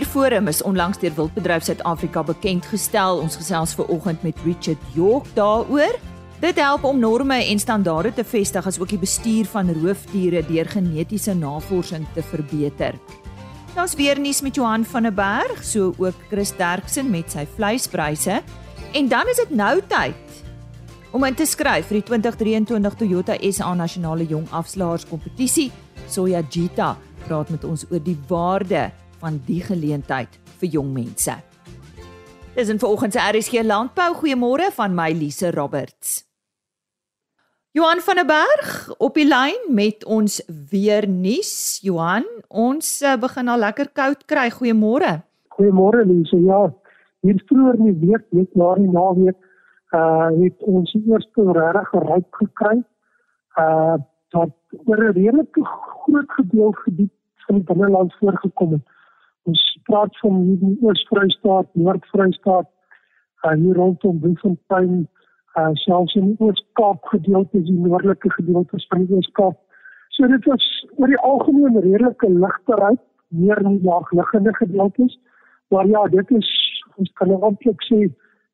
Bestuurforum is onlangs deur Wildbedryf Suid-Afrika bekend gestel. Ons gesels ver oggend met Richard York daaroor. Dit help om norme en standaarde te vestig as ook die bestuur van roofdiere deur genetiese navorsing te verbeter. Daar's weer nuus met Johan van der Berg, so ook Chris Derksen met sy vleispryse. En dan is dit nou tyd om in te skryf vir die 2023 Toyota SA Nasionale Jong Afslaers Kompetisie. Soya Jita praat met ons oor die waarde van die geleentheid vir jong mense. Dis 'n vanoggend se RSG Landbou. Goeiemôre van my Lise Roberts. Johan van der Berg op die lyn met ons weer nuus. Johan, ons uh, begin al lekker koud kry. Goeiemôre. Goeiemôre Lise. Ja, hier vroeër in die week, net na die naweek, uh het ons eerste regtig geryp gekry. Uh dat oor 'n redelike groot gedeelte gebied van die binneland voorgekom het. Ons praat van hierdie Oos-Vrystaat, Noord-Vrystaat, uh, hier rondom Bloemfontein, uh, selfs in die Oos-Kaap gedeeltes, die noordelike gedeeltes van die Oos-Kaap. So dit was oor die algemeen redelike ligterheid, meer in die laagliggende gedeeltes. Maar ja, dit is ons kan eintlik sê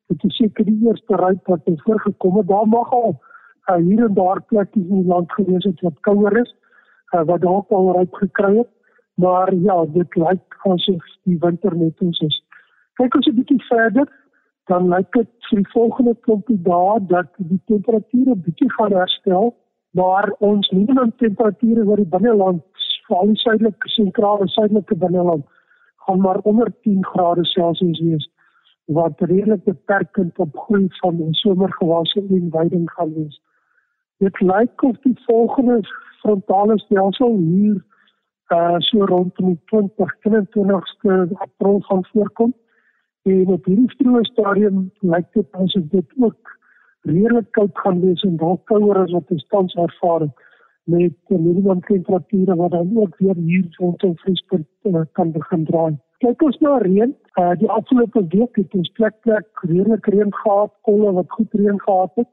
dit is seker die eerste ryk wat het voorgekom het. Daar mag al uh, hier en daar plekkies in die land gewees het wat kouer is, uh, wat dalk al ryk gekry het. Maar ja, dit lyk asof die winter net ons is. Kyk ons 'n bietjie verder, dan lyk dit vir die volgende klompie dae dat die temperature bietjie gaan herstel, maar ons minimum temperature oor die binneland, veral die suidelike sentrale suidelike binneland, gaan maar onder 10 grade Celsius wees wat redelik beperkend op groei van die somergewasse en weiding gaan wees. Dit lyk of die volgende frontale stelsel hier uh so rondom die 20 22ste April gaan voorkom. En op hierdie vroeë stadium lyk dit asof dit ook redelik koud gaan wees en dalk kouer as wat ons tans ervaar het met minimum temperature wat dan ook weer hier rondom vriespunt uh, kan begin draai. Kyk ons na reën. Uh die afgelope week het ons plek plek redelik reën gehad, kolle wat goed reën gehad het.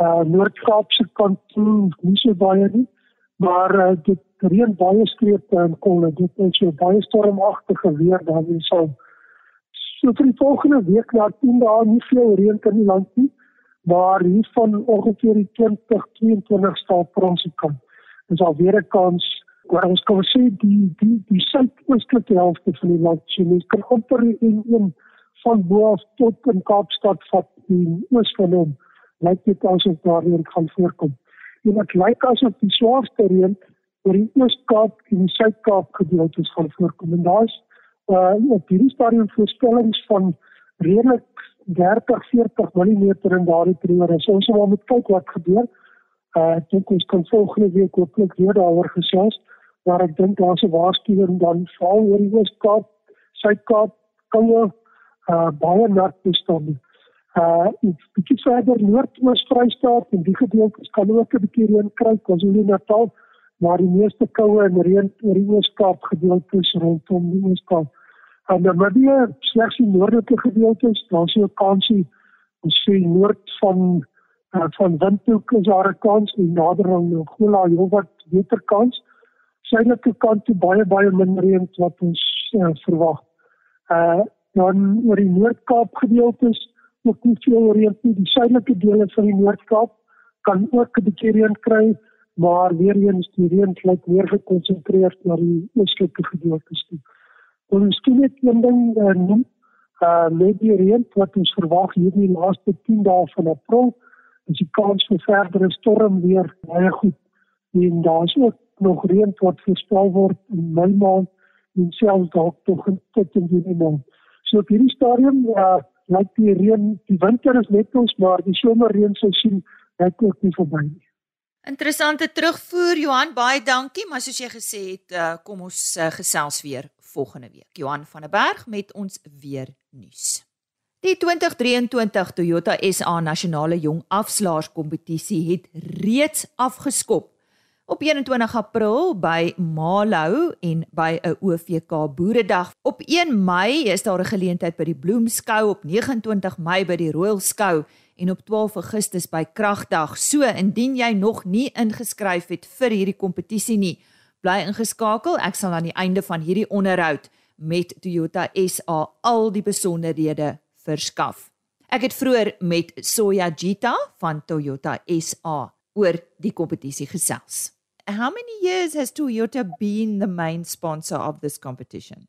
Uh Noord-Kaapse kant toe nie so baie nie, maar uh, dit reën baie strepe en kolle. Dit is so baie stormagtige weer daar in sal. So vir die volgende week na 10 dae nie veel reën in die land nie, maar hier van ongeveer die 20 22 staal per ons kan. Ons al weer 'n kans waar ons kan sê die die die suidoostelike helfte van die land so, kan amper in een van bo af tot in Kaapstad vat die oos van hom. Lyk dit asof daar reën gaan voorkom. En dit lyk asof die swaarste reën oor die Oos-Kaap en die Suid-Kaap gedeeltes gaan voorkom. En daar's uh op hierdie stadium voorspellings van redelik 30 40 mm in daardie periode. Ons moet kyk wat gebeur. Uh ek dink ons kan volgende week hopelik weer daaroor gesels, maar ek dink daar's 'n waarskuwing dan val oor die Oos-Kaap, Suid-Kaap, koue uh baie nat toestande. Uh iets bietjie verder Noord-Oos-Vrystaat en die gedeeltes kan ook 'n bietjie reën kry, KwaZulu-Natal maar die meeste koue en reën oor die Ooskaap gedeeltes rondom die Ooskaap. En dan maar die slegs die noordelike gedeeltes, daar is 'n kansie ons sê noord van uh, van Windhoek is daar 'n kans en nader aan Angola heelwat beter kans. Suidelike kant toe baie baie min reën wat ons uh, verwag. Uh dan oor die Noord-Kaap gedeeltes ook nie veel reën nie. Die suidelike dele van die Noord-Kaap kan ook 'n bietjie reën kry maar weer eens die reën lyk meer gekonsentreer na die oostelike gedeeltes toe. Ons skien net een ding uh, noem, uh met die reën wat ons verwag hier in die laaste 10 dae van April, is die kans vir verdere storm weer baie goed. En daar is ook nog reën wat voorspel word in Mei maand en selfs dalk tot in tot in Junie maand. So op hierdie stadium uh lyk die reën, die winter is net ons, maar die somerreën seisoen lyk ook nie verby nie. Interessante terugvoer Johan, baie dankie, maar soos jy gesê het, uh, kom ons uh, gesels weer volgende week. Johan van der Berg met ons weer nuus. Die 2023 Toyota SA Nasionale Jong Afslaers Kompetisie het reeds afgeskop op 21 April by Malou en by 'n OVK Boeredag. Op 1 Mei is daar 'n geleentheid by die Bloemskou op 29 Mei by die Royal Skou en op 12 Augustus by Kragdag. So indien jy nog nie ingeskryf het vir hierdie kompetisie nie, bly ingeskakel. Ek sal aan die einde van hierdie onderhoud met Toyota SA al die besonderhede verskaf. Ek het vroeër met Soya Gita van Toyota SA oor die kompetisie gesels. How many years has Toyota been the main sponsor of this competition?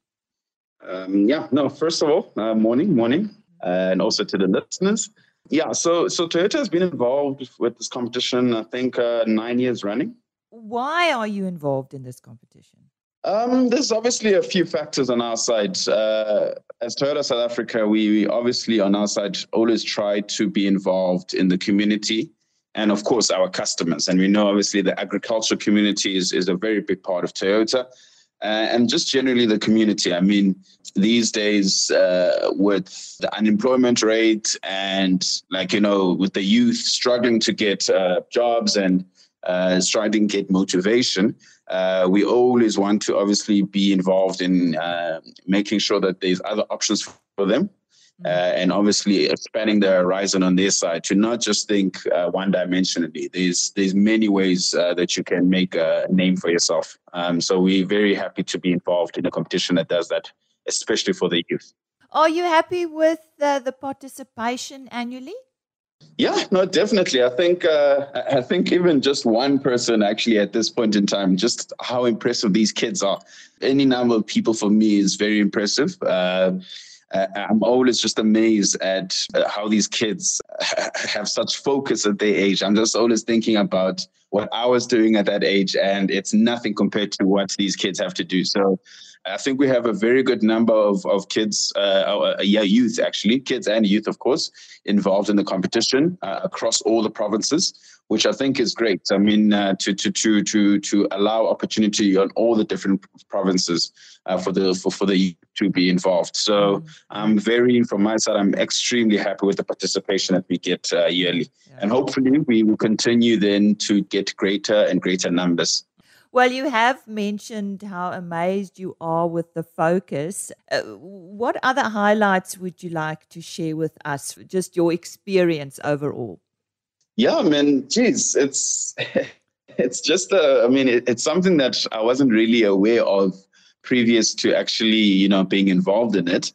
Um, yeah, no, first of all, uh, morning, morning, uh, and also to the listeners. Yeah, so so Toyota has been involved with this competition, I think, uh, nine years running. Why are you involved in this competition? Um, there's obviously a few factors on our side. Uh, as Toyota South Africa, we, we obviously on our side always try to be involved in the community and of course our customers. And we know obviously the agricultural community is, is a very big part of Toyota. Uh, and just generally the community. I mean, these days uh, with the unemployment rate and like you know with the youth struggling to get uh, jobs and uh, struggling to get motivation, uh, we always want to obviously be involved in uh, making sure that there's other options for them uh, and obviously expanding the horizon on their side to not just think uh, one dimensionally. There's there's many ways uh, that you can make a name for yourself. Um, so we're very happy to be involved in a competition that does that, especially for the youth. Are you happy with the participation annually? Yeah, no, definitely. I think uh, I think even just one person actually at this point in time, just how impressive these kids are. Any number of people for me is very impressive. Uh, uh, I'm always just amazed at how these kids have such focus at their age. I'm just always thinking about what I was doing at that age, and it's nothing compared to what these kids have to do. So I think we have a very good number of, of kids, uh, uh, yeah, youth actually, kids and youth, of course, involved in the competition uh, across all the provinces, which I think is great. I mean, uh, to, to, to, to, to allow opportunity on all the different provinces uh, for the for, for the to be involved. So mm-hmm. I'm very, from my side, I'm extremely happy with the participation that we get uh, yearly, yeah. and hopefully we will continue then to get greater and greater numbers. Well, you have mentioned how amazed you are with the focus. Uh, what other highlights would you like to share with us? Just your experience overall. Yeah, I mean, geez, it's it's just a. I mean, it, it's something that I wasn't really aware of previous to actually, you know, being involved in it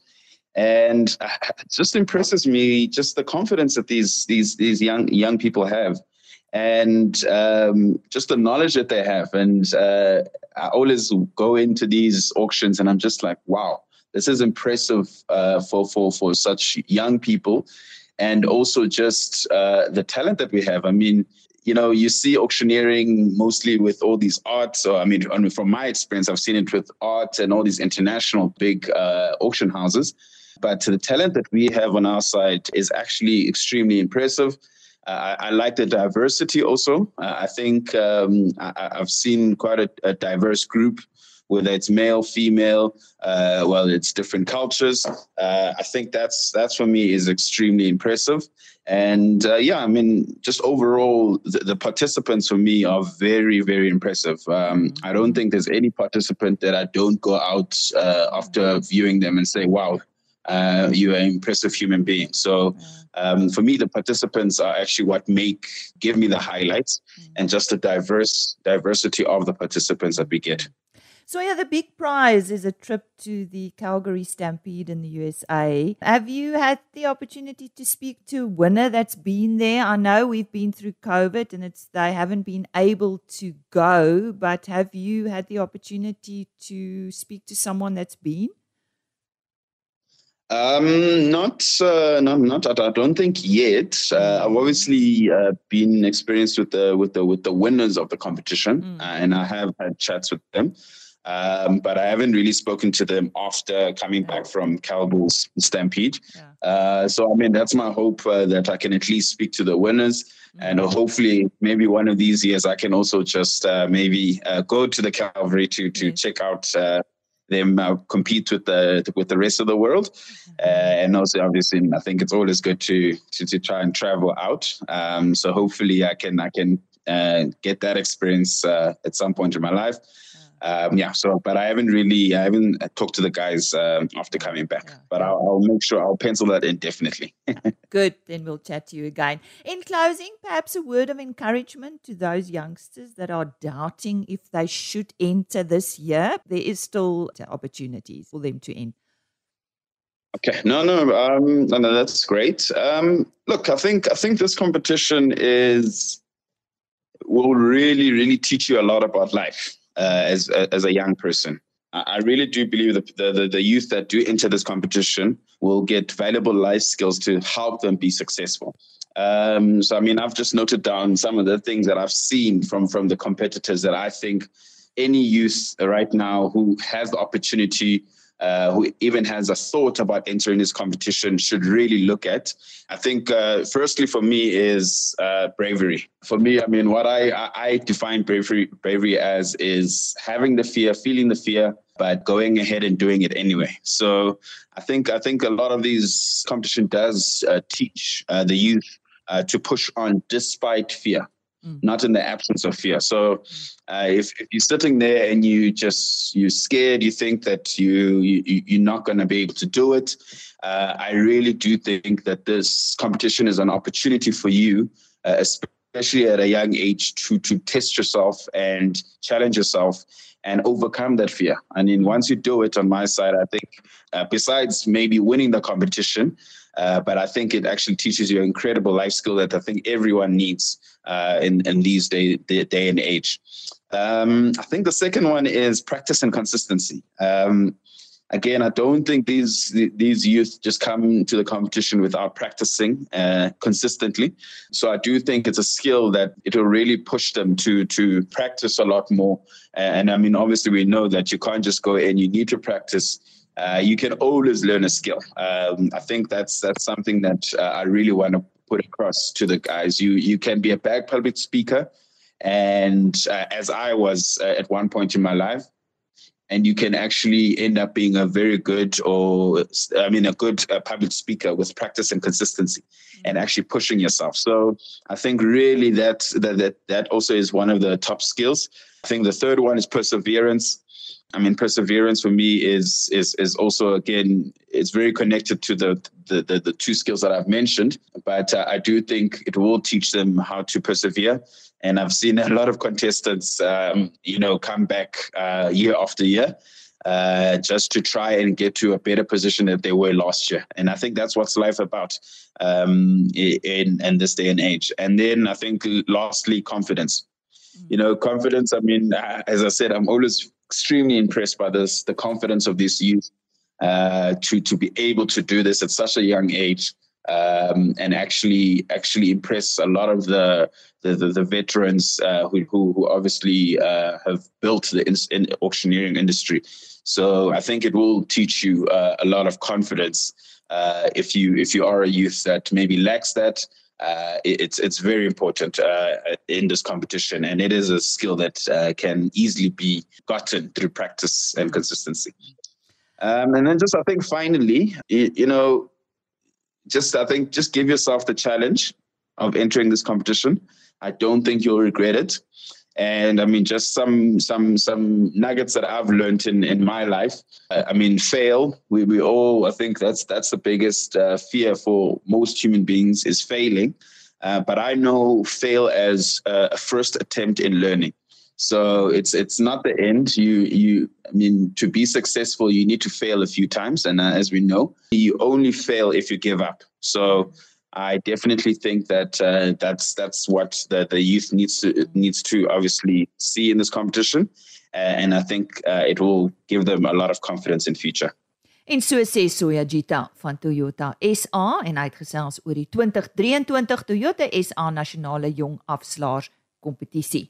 and it just impresses me just the confidence that these these these young young people have and um, just the knowledge that they have. And uh, I always go into these auctions and I'm just like, wow, this is impressive uh, for, for, for such young people. And also just uh, the talent that we have. I mean, you know, you see auctioneering mostly with all these arts. So, I mean, from my experience, I've seen it with art and all these international big uh, auction houses. But the talent that we have on our side is actually extremely impressive. I, I, like the diversity also. Uh, I think um, I, have seen quite a, a, diverse group, whether it's male, female, uh, well, it's different cultures. Uh, I think that's that's for me is extremely impressive. And uh, yeah, I mean, just overall, the, the, participants for me are very, very impressive. Um, mm-hmm. I don't think there's any participant that I don't go out uh, after viewing them and say, wow, uh, you're an impressive human being. So um, for me, the participants are actually what make give me the highlights mm-hmm. and just the diverse diversity of the participants that we get. So yeah, the big prize is a trip to the Calgary Stampede in the USA. Have you had the opportunity to speak to a winner that's been there? I know we've been through COVID and it's they haven't been able to go, but have you had the opportunity to speak to someone that's been? Um, not, uh, not, not. I don't think yet. Uh, I've obviously uh, been experienced with the with the with the winners of the competition, mm. and I have had chats with them. Um, but I haven't really spoken to them after coming back from Calgary Stampede. Yeah. Uh, so I mean, that's my hope uh, that I can at least speak to the winners, mm. and hopefully, maybe one of these years, I can also just uh, maybe go to the Calvary to to check out them uh, compete with the with the rest of the world. Mm-hmm. Uh, and also, obviously, I think it's always good to to, to try and travel out. Um, so hopefully, I can I can uh, get that experience uh, at some point in my life. Um, yeah. So, but I haven't really, I haven't talked to the guys um, after coming back. Yeah. But I'll, I'll, make sure I'll pencil that in definitely. Good. Then we'll chat to you again. In closing, perhaps a word of encouragement to those youngsters that are doubting if they should enter this year. There is still opportunities for them to enter. Okay, no, no, um, no, no, that's great. Um, look, I think I think this competition is will really, really teach you a lot about life uh, as as a young person. I really do believe that the, the, the youth that do enter this competition will get valuable life skills to help them be successful. Um, so, I mean, I've just noted down some of the things that I've seen from from the competitors that I think any youth right now who has the opportunity uh, who even has a thought about entering this competition should really look at. I think, uh, firstly, for me, is uh, bravery. For me, I mean, what I, I define bravery bravery as is having the fear, feeling the fear, but going ahead and doing it anyway. So I think I think a lot of these competition does uh, teach uh, the youth to push on despite fear mm. not in the absence of fear. So uh, if, if you're sitting there and you just you're scared, you think that you, you you're not going to be able to do it. Uh, I really do think that this competition is an opportunity for you, uh, especially at a young age, to to test yourself and challenge yourself and overcome that fear. I mean, once you do it on my side, I think uh, besides maybe winning the competition, uh, but I think it actually teaches you an incredible life skill that I think everyone needs uh, in, in these day, day and age. Um, I think the second one is practice and consistency. Um, again, I don't think these these youth just come to the competition without practicing uh, consistently. So I do think it's a skill that it will really push them to to practice a lot more. And I mean, obviously, we know that you can't just go in; you need to practice uh, you can always learn a skill. Um, I think that's that's something that uh, I really want to put across to the guys. You you can be a bad public speaker, and uh, as I was uh, at one point in my life, and you can actually end up being a very good or I mean a good uh, public speaker with practice and consistency, and actually pushing yourself. So I think really that that that, that also is one of the top skills. I think the third one is perseverance. I mean, perseverance for me is is is also again it's very connected to the the the, the two skills that I've mentioned. But uh, I do think it will teach them how to persevere. And I've seen a lot of contestants, um, you know, come back uh, year after year. Uh, just to try and get to a better position that they were last year. And I think that's what's life about um, in, in this day and age. And then I think lastly, confidence. You know, confidence. I mean, as I said, I'm always extremely impressed by this, the confidence of this youth uh, to to be able to do this at such a young age. Um, and actually actually impress a lot of the the, the, the veterans uh, who, who, who obviously uh, have built the in, in auctioneering industry. So I think it will teach you uh, a lot of confidence uh, if you if you are a youth that maybe lacks that uh, it's it's very important uh, in this competition, and it is a skill that uh, can easily be gotten through practice and consistency. Um, and then just I think finally, you, you, know, just I think just give yourself the challenge of entering this competition. I don't think you'll regret it. And I mean, just some some some nuggets that I've learned in in my life. I mean, fail. We we all. I think that's that's the biggest uh, fear for most human beings is failing. Uh, but I know fail as a first attempt in learning. So it's it's not the end. You you I mean to be successful, you need to fail a few times, and uh, as we know, you only fail if you give up. So I definitely think that uh, that's that's what the, the youth needs to needs to obviously see in this competition, uh, and I think uh, it will give them a lot of confidence in future. En so sê Soya Gita van Toyota SA en hy het gesels oor die 2023 Toyota SA nasionale jong afslaers kompetisie.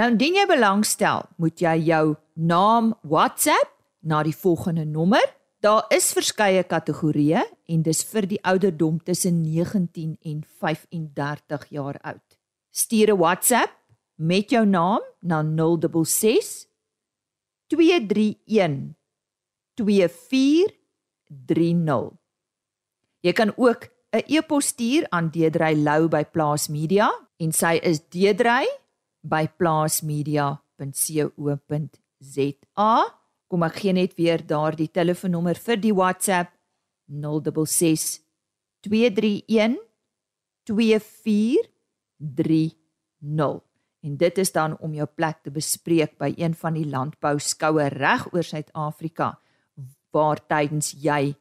Nou indien jy belangstel, moet jy jou naam WhatsApp na die volgende nommer 0724579208 Daar is verskeie kategorieë en dis vir die ouderdom tussen 19 en 35 jaar oud. Stuur 'n WhatsApp met jou naam na 066 231 2430. Jy kan ook 'n e-pos stuur aan Deedrey Lou by Plaas Media en sy is deedrey by plaasmedia.co.za. Kom ek gee net weer daardie telefoonnommer vir die WhatsApp 066 231 2430. En dit is dan om jou plek te bespreek by een van die landbou skoue reg oor Suid-Afrika waar tydens jy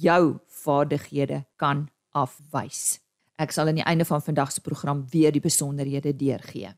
jou vaardighede kan afwys. Ek sal aan die einde van vandag se program weer die besonderhede deurgee.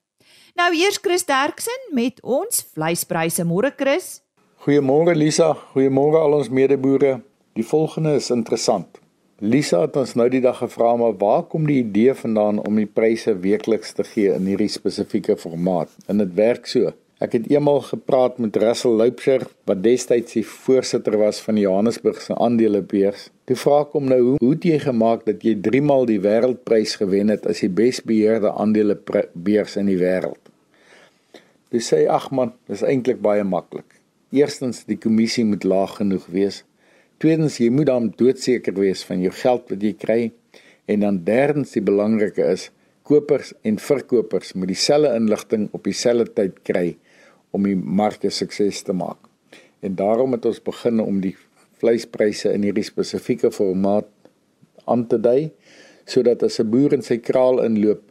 Nou eers Chris Derksen met ons vleispryse. Môre Chris. Goeiemôre Lisa, goeiemôre al ons medeboere. Die volgende is interessant. Lisa het ons nou die dag gevra maar waar kom die idee vandaan om die pryse weekliks te gee in hierdie spesifieke formaat? En dit werk so. Ek het eendag gepraat met Russell Loupser wat destyds die voorsitter was van die Johannesburgse aandelebeurs. Toe vra ek hom nou hoe, hoe het jy gemaak dat jy 3 maal die wêreldprys gewen het as die besbeheerde aandelebeurs in die wêreld? Dis sê ag man, dis eintlik baie maklik. Eerstens die kommissie moet laag genoeg wees. Tweedens jy moet dan doodseker wees van jou geld wat jy kry en dan derdens die belangrike is kopers en verkopers moet dieselfde inligting op dieselfde tyd kry om die markte sukses te maak. En daarom het ons begin om die vleispryse in hierdie spesifieke formaat aan te dui sodat as 'n boer in sy kraal inloop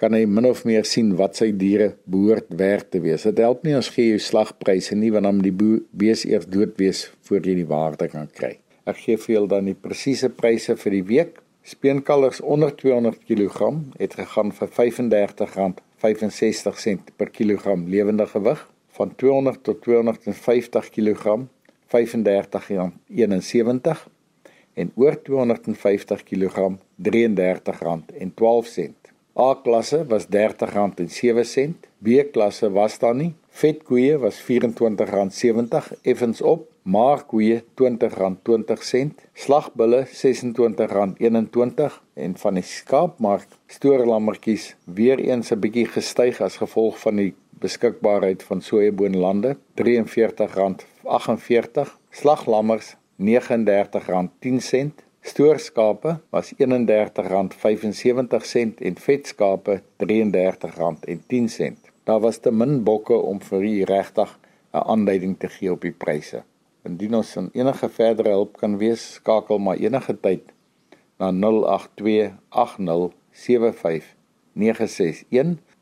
kan hy min of meer sien wat sy diere behoort werd te wees. Dit help nie ons gee jou slagpryse nie want dan die bees eers dood wees voor jy die waarde kan kry. Ek gee vir julle dan die presiese pryse vir die week. Speenkalvers onder 200 kg het gegaan vir R35.65 per kilogram lewende gewig. Van 200 tot 250 kg R35.71 en oor 250 kg R33.12. A-klasse was R30.07, B-klasse was daar nie. Vetkoeie was R24.70 effens op, maarkoeie R20.20, slagbulle R26.21 en van die skaapmark stoorlammetjies weer eens 'n bietjie gestyg as gevolg van die beskikbaarheid van sojaboonlande R43.48, slaglammers R39.10 Stoorskape was R31.75 en vetskape R33.10. Daar was te min bokke om vir u regtig 'n aanduiding te gee op die pryse. Indien ons van enige verdere hulp kan wees, skakel maar enige tyd na 0828075961.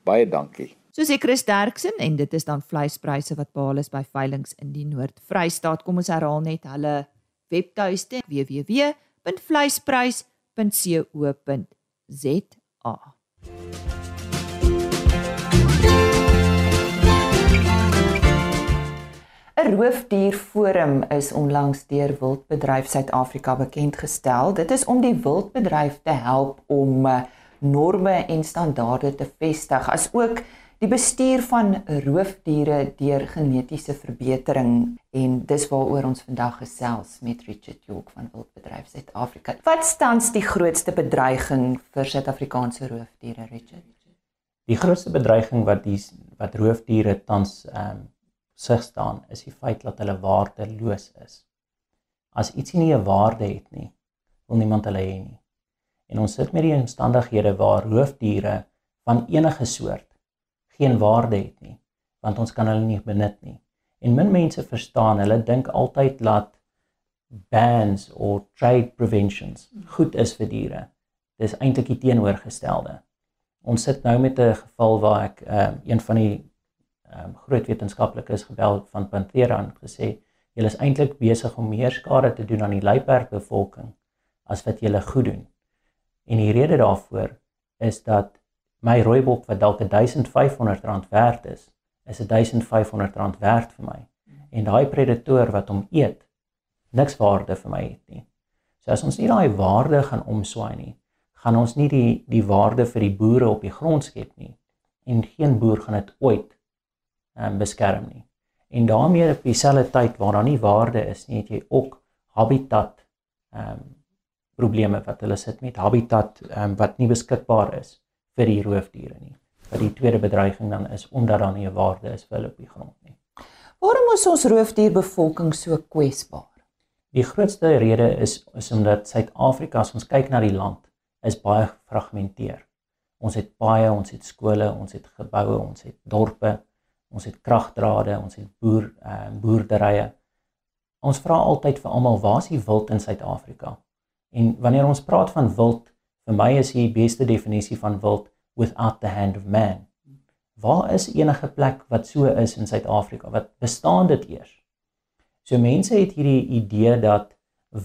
Baie dankie. So sê Chris Derksen en dit is dan vleispryse wat behaal is by veilinge in die Noord-Vrystaat. Kom ons herhaal net hulle webtuiste www www.vleisprys.co.za. Roofdierforum is onlangs deur Wildbedryf Suid-Afrika bekend gestel. Dit is om die wildbedryf te help om eh, norme en standaarde te vestig, asook die bestuur van roofdiere deur genetiese verbetering en dis waaroor ons vandag gesels met Richard York van Wildbedryf Suid-Afrika. Wat staans die grootste bedreiging vir Suid-Afrikaanse roofdiere, Richard? Die grootste bedreiging wat die wat roofdiere tans ehm um, sig staan is die feit dat hulle waardeloos is. As iets nie 'n waarde het nie, wil niemand hulle hê nie. En ons sit met die omstandighede waar roofdiere van enige soort geen waarde het nie, want ons kan hulle nie benut nie. En min mense verstaan, hulle dink altyd dat bans of trade preventions goed is vir diere. Dis eintlik die teenoorgestelde. Ons sit nou met 'n geval waar ek um, een van die um, groot wetenskaplikes gebel van Panthera en gesê julle is eintlik besig om meer skade te doen aan die luiperdsbevolking as wat julle goed doen. En die rede daarvoor is dat my rooibok wat dalk R1500 werd is, is R1500 werd vir my. En daai predator wat hom eet, niks waarde vir my het nie. So as ons nie daai waarde gaan omswaai nie, gaan ons nie die die waarde vir die boere op die grond skep nie. En geen boer gaan dit ooit um, beskerm nie. En daarmee op dieselfde tyd waar daar nie waarde is nie, het jy ook habitat ehm um, probleme wat hulle sit met habitat ehm um, wat nie beskikbaar is vir die roofdiere nie. Wat die tweede bedreiging dan is omdat daar nie 'n waarde is vir hulle op die grond nie. Waarom is ons roofdierbevolking so kwesbaar? Die grootste rede is is omdat Suid-Afrika as ons kyk na die land is baie gefragmenteer. Ons het baie, ons het skole, ons het geboue, ons het dorpe, ons het kragdrade, ons het boer uh, boerderye. Ons vra altyd vir almal, waar is die wild in Suid-Afrika? En wanneer ons praat van wild, vir my is die beste definisie van wild without the hand of man. Waar is enige plek wat so is in Suid-Afrika? Wat bestaan dit eers? So mense het hierdie idee dat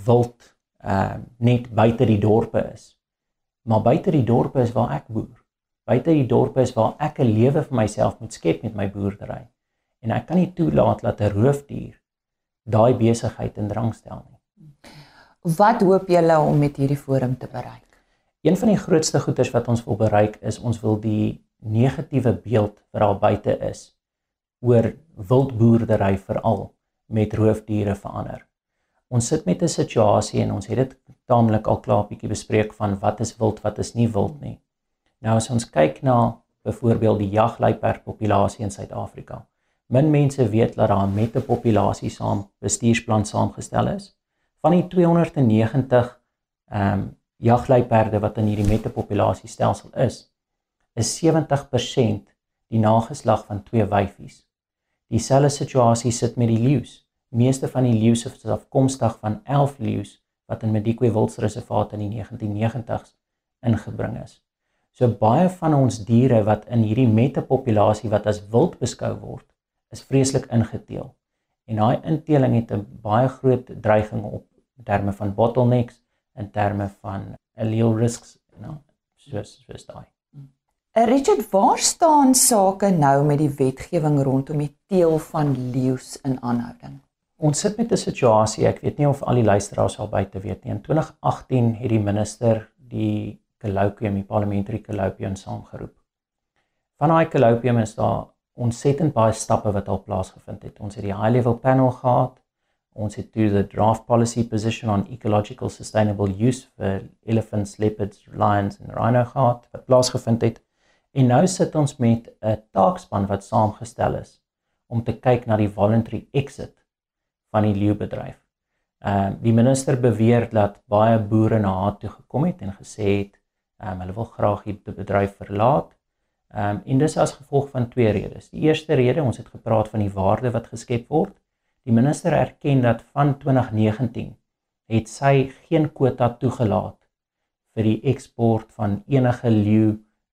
wild uh, net buite die dorpe is. Maar buite die dorpe is waar ek boer. Buite die dorpe is waar ek 'n lewe vir myself moet skep met my boerdery. En ek kan nie toelaat dat 'n roofdier daai besigheid in drang stel nie. Wat hoop julle om met hierdie forum te bereik? Een van die grootste goeders wat ons wil bereik is ons wil die negatiewe beeld wat daar buite is oor wildboerdery veral met roofdiere verander. Ons sit met 'n situasie en ons het dit taamlik al klaar bietjie bespreek van wat is wild, wat is nie wild nie. Nou as ons kyk na byvoorbeeld die jagluiperdpopulasie in Suid-Afrika. Min mense weet dat daar 'n populasie saam bestuursplan saamgestel is. Van die 290 ehm um, jagluiperde wat in hierdie metapopulasie stelsel is, is 70% die nageslag van twee wyfies. Dieselfde situasie sit met die leeu's. Meeste van die leeu's is afkomstig van 11 leeu's wat in Medikwe Wildsreservaat in die 1990s ingebring is. So baie van ons diere wat in hierdie metapopulasie wat as wild beskou word, is vreeslik ingeteel. En daai inteling het 'n baie groot dreiging op terme van bottlenecks in terme van allele risks, you know, soos soos daai. Eh, Richard, waar staan sake nou met die wetgewing rondom die teel van leeu's in aanhouding? Ons sit met 'n situasie, ek weet nie of al die luisteraars al buite weet nie. In 2018 het die minister die colloquium, die parliamentary colloquium saamgeroep. Van daai colloquium is daar ontsettend baie stappe wat al plaasgevind het. Ons het die high level panel gehad, ons het toe the draft policy position on ecological sustainable use vir elephants, leopards, lions en rhino gehad wat plaasgevind het. En nou sit ons met 'n taakspan wat saamgestel is om te kyk na die voluntary exit van die leeubedryf. Ehm uh, die minister beweer dat baie boere na haar toe gekom het en gesê het ehm um, hulle wil graag die bedryf verlaat. Ehm um, en dis as gevolg van twee redes. Die eerste rede, ons het gepraat van die waarde wat geskep word Die minister erken dat van 2019 het sy geen kwota toegelaat vir die eksport van enige leeu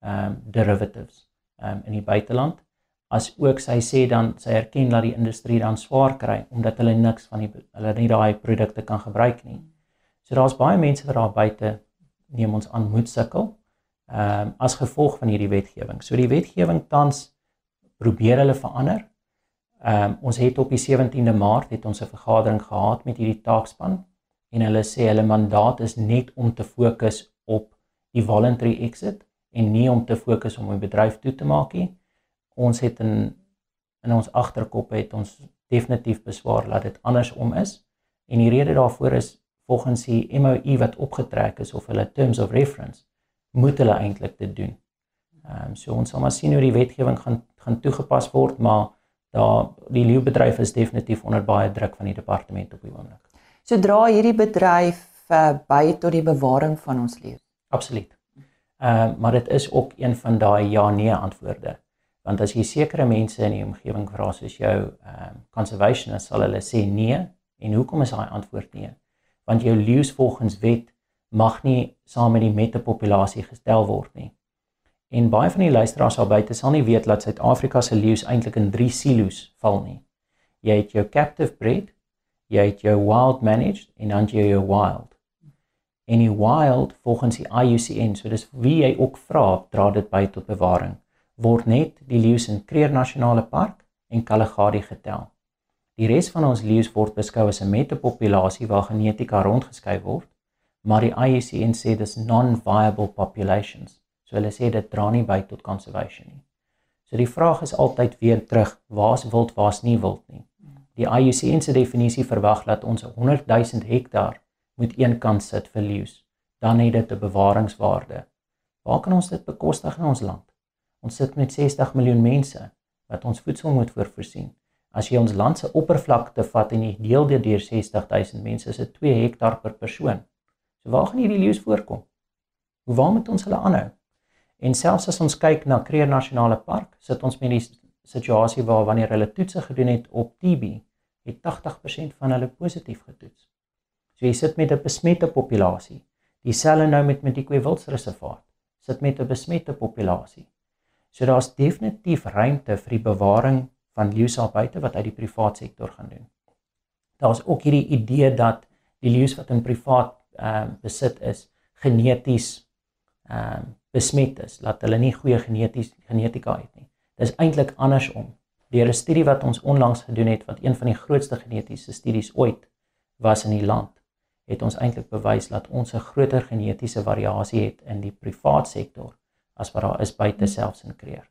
um derivatives um in die buiteland as ook sy sê dan sy erken dat die industrie dan swaar kry omdat hulle niks van die hulle nie daai produkte kan gebruik nie. So daar's baie mense wat daar buite neem ons aan moet sukkel um as gevolg van hierdie wetgewing. So die wetgewing tans probeer hulle verander Ehm um, ons het op die 17de Maart het ons 'n vergadering gehad met hierdie taakspan en hulle sê hulle mandaat is net om te fokus op die voluntary exit en nie om te fokus om 'n bedryf toe te maak nie. Ons het in in ons agterkop het ons definitief beswaar dat dit andersom is en die rede daarvoor is volgens die MOU wat opgetrek is of hulle terms of reference moet hulle eintlik dit doen. Ehm um, so ons sal maar sien hoe die wetgewing gaan gaan toegepas word maar daar die leeubedryf is definitief onder baie druk van die departement op die oomblik. Sodra hierdie bedryf uh, by tot die bewaring van ons leeu. Absoluut. Ehm uh, maar dit is ook een van daai ja nee antwoorde. Want as jy sekere mense in die omgewing vra soos jou ehm uh, conservationists sal hulle sê nee en hoekom is daai antwoord nee? Want jou leeu's volgens wet mag nie saam met die metapopulasie gestel word nie. En baie van die luisteraars al buite sal nie weet dat Suid-Afrika se leeu's eintlik in 3 silo's val nie. Jy het jou captive bred, jy het jou wild managed en dan jy jou wild. En die wild volgens die IUCN, so dis wie jy ook vra, dra dit by tot bewaring. Word net die leeu's in Kruger Nasionale Park en Kalahari getel. Die res van ons leeu's word beskou as 'n metapopulasie waar genetika rondgeskuif word, maar die IUCN sê dis non-viable populations. So hulle sê dit dra nie by tot conservation nie. So die vraag is altyd weer terug, waar's wild, waar's nie wild nie. Die IUCN se definisie verwag dat ons 100 000 hektaar moet eenkant sit vir leeu's. Dan het dit 'n bewaringswaarde. Waar kan ons dit bekostig in ons land? Ons sit met 60 miljoen mense wat ons voedsel moet voorsien. As jy ons land se oppervlakte vat en jy deel dit deur 60 000 mense, is dit 2 hektaar per persoon. So waar gaan hierdie leeu's voorkom? Hoe waar moet ons hulle aanhou? En selfs as ons kyk na Kruger Nasionale Park, sit ons met die situasie waar wanneer hulle toetse gedoen het op TB, het 80% van hulle positief getoets. So jy sit met 'n besmette populasie. Dieselfde nou met die Kwewildsreservaat. Sit met 'n besmette populasie. So daar's definitief ruimte vir die bewaring van leeu's daar buite wat uit die privaat sektor gaan doen. Daar's ook hierdie idee dat die leeu's wat in privaat ehm uh, besit is geneties ehm uh, besmet is, dat hulle nie goeie geneties genetika het nie. Dis eintlik andersom. Deur 'n studie wat ons onlangs gedoen het wat een van die grootste genetiese studies ooit was in die land, het ons eintlik bewys dat ons 'n groter genetiese variasie het in die privaat sektor as wat daar is buite selfs in kreer.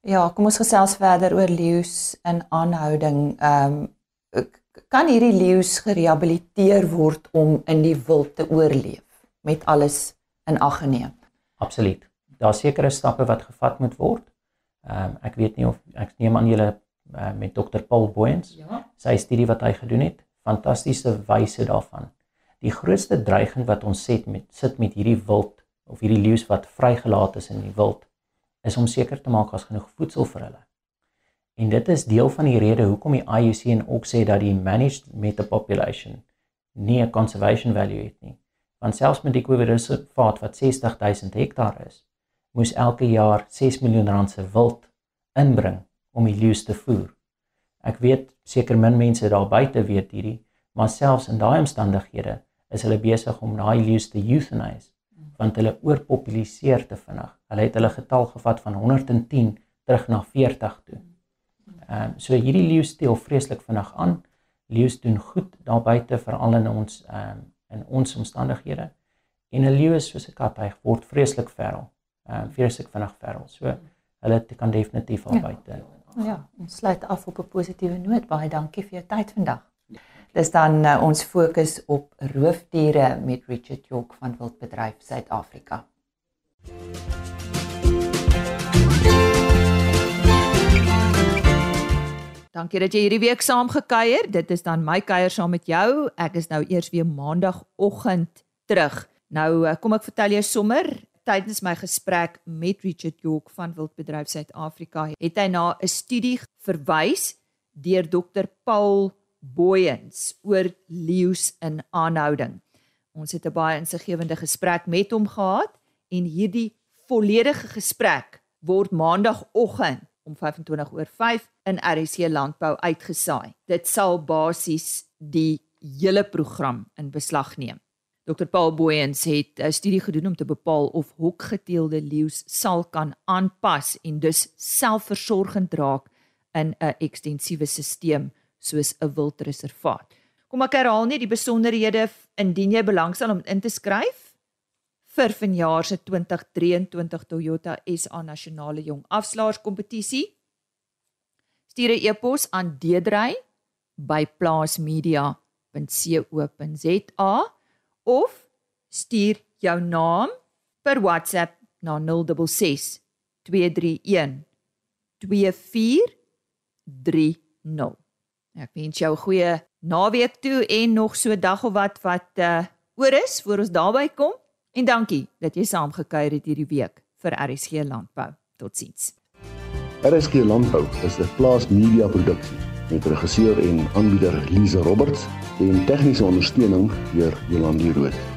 Ja, kom ons gesels verder oor leeu's in aanhouding. Ehm um, kan hierdie leeu's gerehabiliteer word om in die wild te oorleef met alles in ag geneem? Absoluut. Daar sekerre stappe wat gevat moet word. Ehm um, ek weet nie of ek neem aan julle uh, met Dr Paul Boyens. Ja. Sy studie wat hy gedoen het, fantastiese wyse daarvan. Die grootste dreiging wat ons set met sit met hierdie wild of hierdie leeu's wat vrygelaat is in die wild is om seker te maak as genoeg voedsel vir hulle. En dit is deel van die rede hoekom die IUCN ook sê dat die managed metapopulation nie 'n conservation value het nie. Want selfs met die Kwiberreservaat wat 60000 hektaar is, moes elke jaar 6 miljoen rand se wild inbring om die leeu's te voer. Ek weet seker min mense daar buite weet hierdie, maar selfs in daai omstandighede is hulle besig om daai leeu's te euthanize want hulle oorpopuliseer te vinnig. Hulle het hulle getal gevat van 110 terug na 40 toe. Ehm um, so hierdie leeu's steel vreeslik vinnig aan. Leeu's doen goed daar buite veral in ons ehm um, in ons omstandighede. En 'n leeu is soos 'n kat, hy word vreeslik ferrel uh vreeslik vinnig verrol. So hulle kan definitief al ja. buite. Ja, ons sluit af op 'n positiewe noot. Baie dankie vir jou tyd vandag. Dis dan uh, ons fokus op roofdiere met Richard York van Wildbedryf Suid-Afrika. Dankie dat jy hierdie week saam gekuier. Dit is dan my kuier saam met jou. Ek is nou eers weer maandagooggend terug. Nou uh, kom ek vertel jou sommer tydens my gesprek met Richard York van Wildbedryf Suid-Afrika het hy na 'n studie verwys deur Dr Paul Boyens oor leeu's in aanhouding. Ons het 'n baie insiggewende gesprek met hom gehad en hierdie volledige gesprek word maandagooggend om 25 oor 5 in RC Landbou uitgesaai. Dit sal basies die hele program in beslag neem. Dr Paul Boyens het 'n studie gedoen om te bepaal of hokgeteelde leeu's sal kan aanpas en dus selfversorgend raak in 'n ekstensiewe stelsel soos 'n wildreservaat. Kom ek herhaal net die besonderhede indien jy belangstel om in te skryf vir vanjaar se 2023 Toyota SA Nasionale Jong Afslaers kompetisie. Stuur 'n e-pos aan deedry@plaasmedia.co.za of stuur jou naam per WhatsApp na 066 231 2430. Ek wens jou 'n goeie naweek toe en nog so dag of wat wat uh oor is voor ons daarby kom en dankie dat jy saamgekuier het hierdie week vir RSG Landbou. Totsiens. RSG Landbou is 'n plaas media produksie met regisseur en aanbieder Lize Roberts en tegniese ondersteuning deur Jolande Rooi.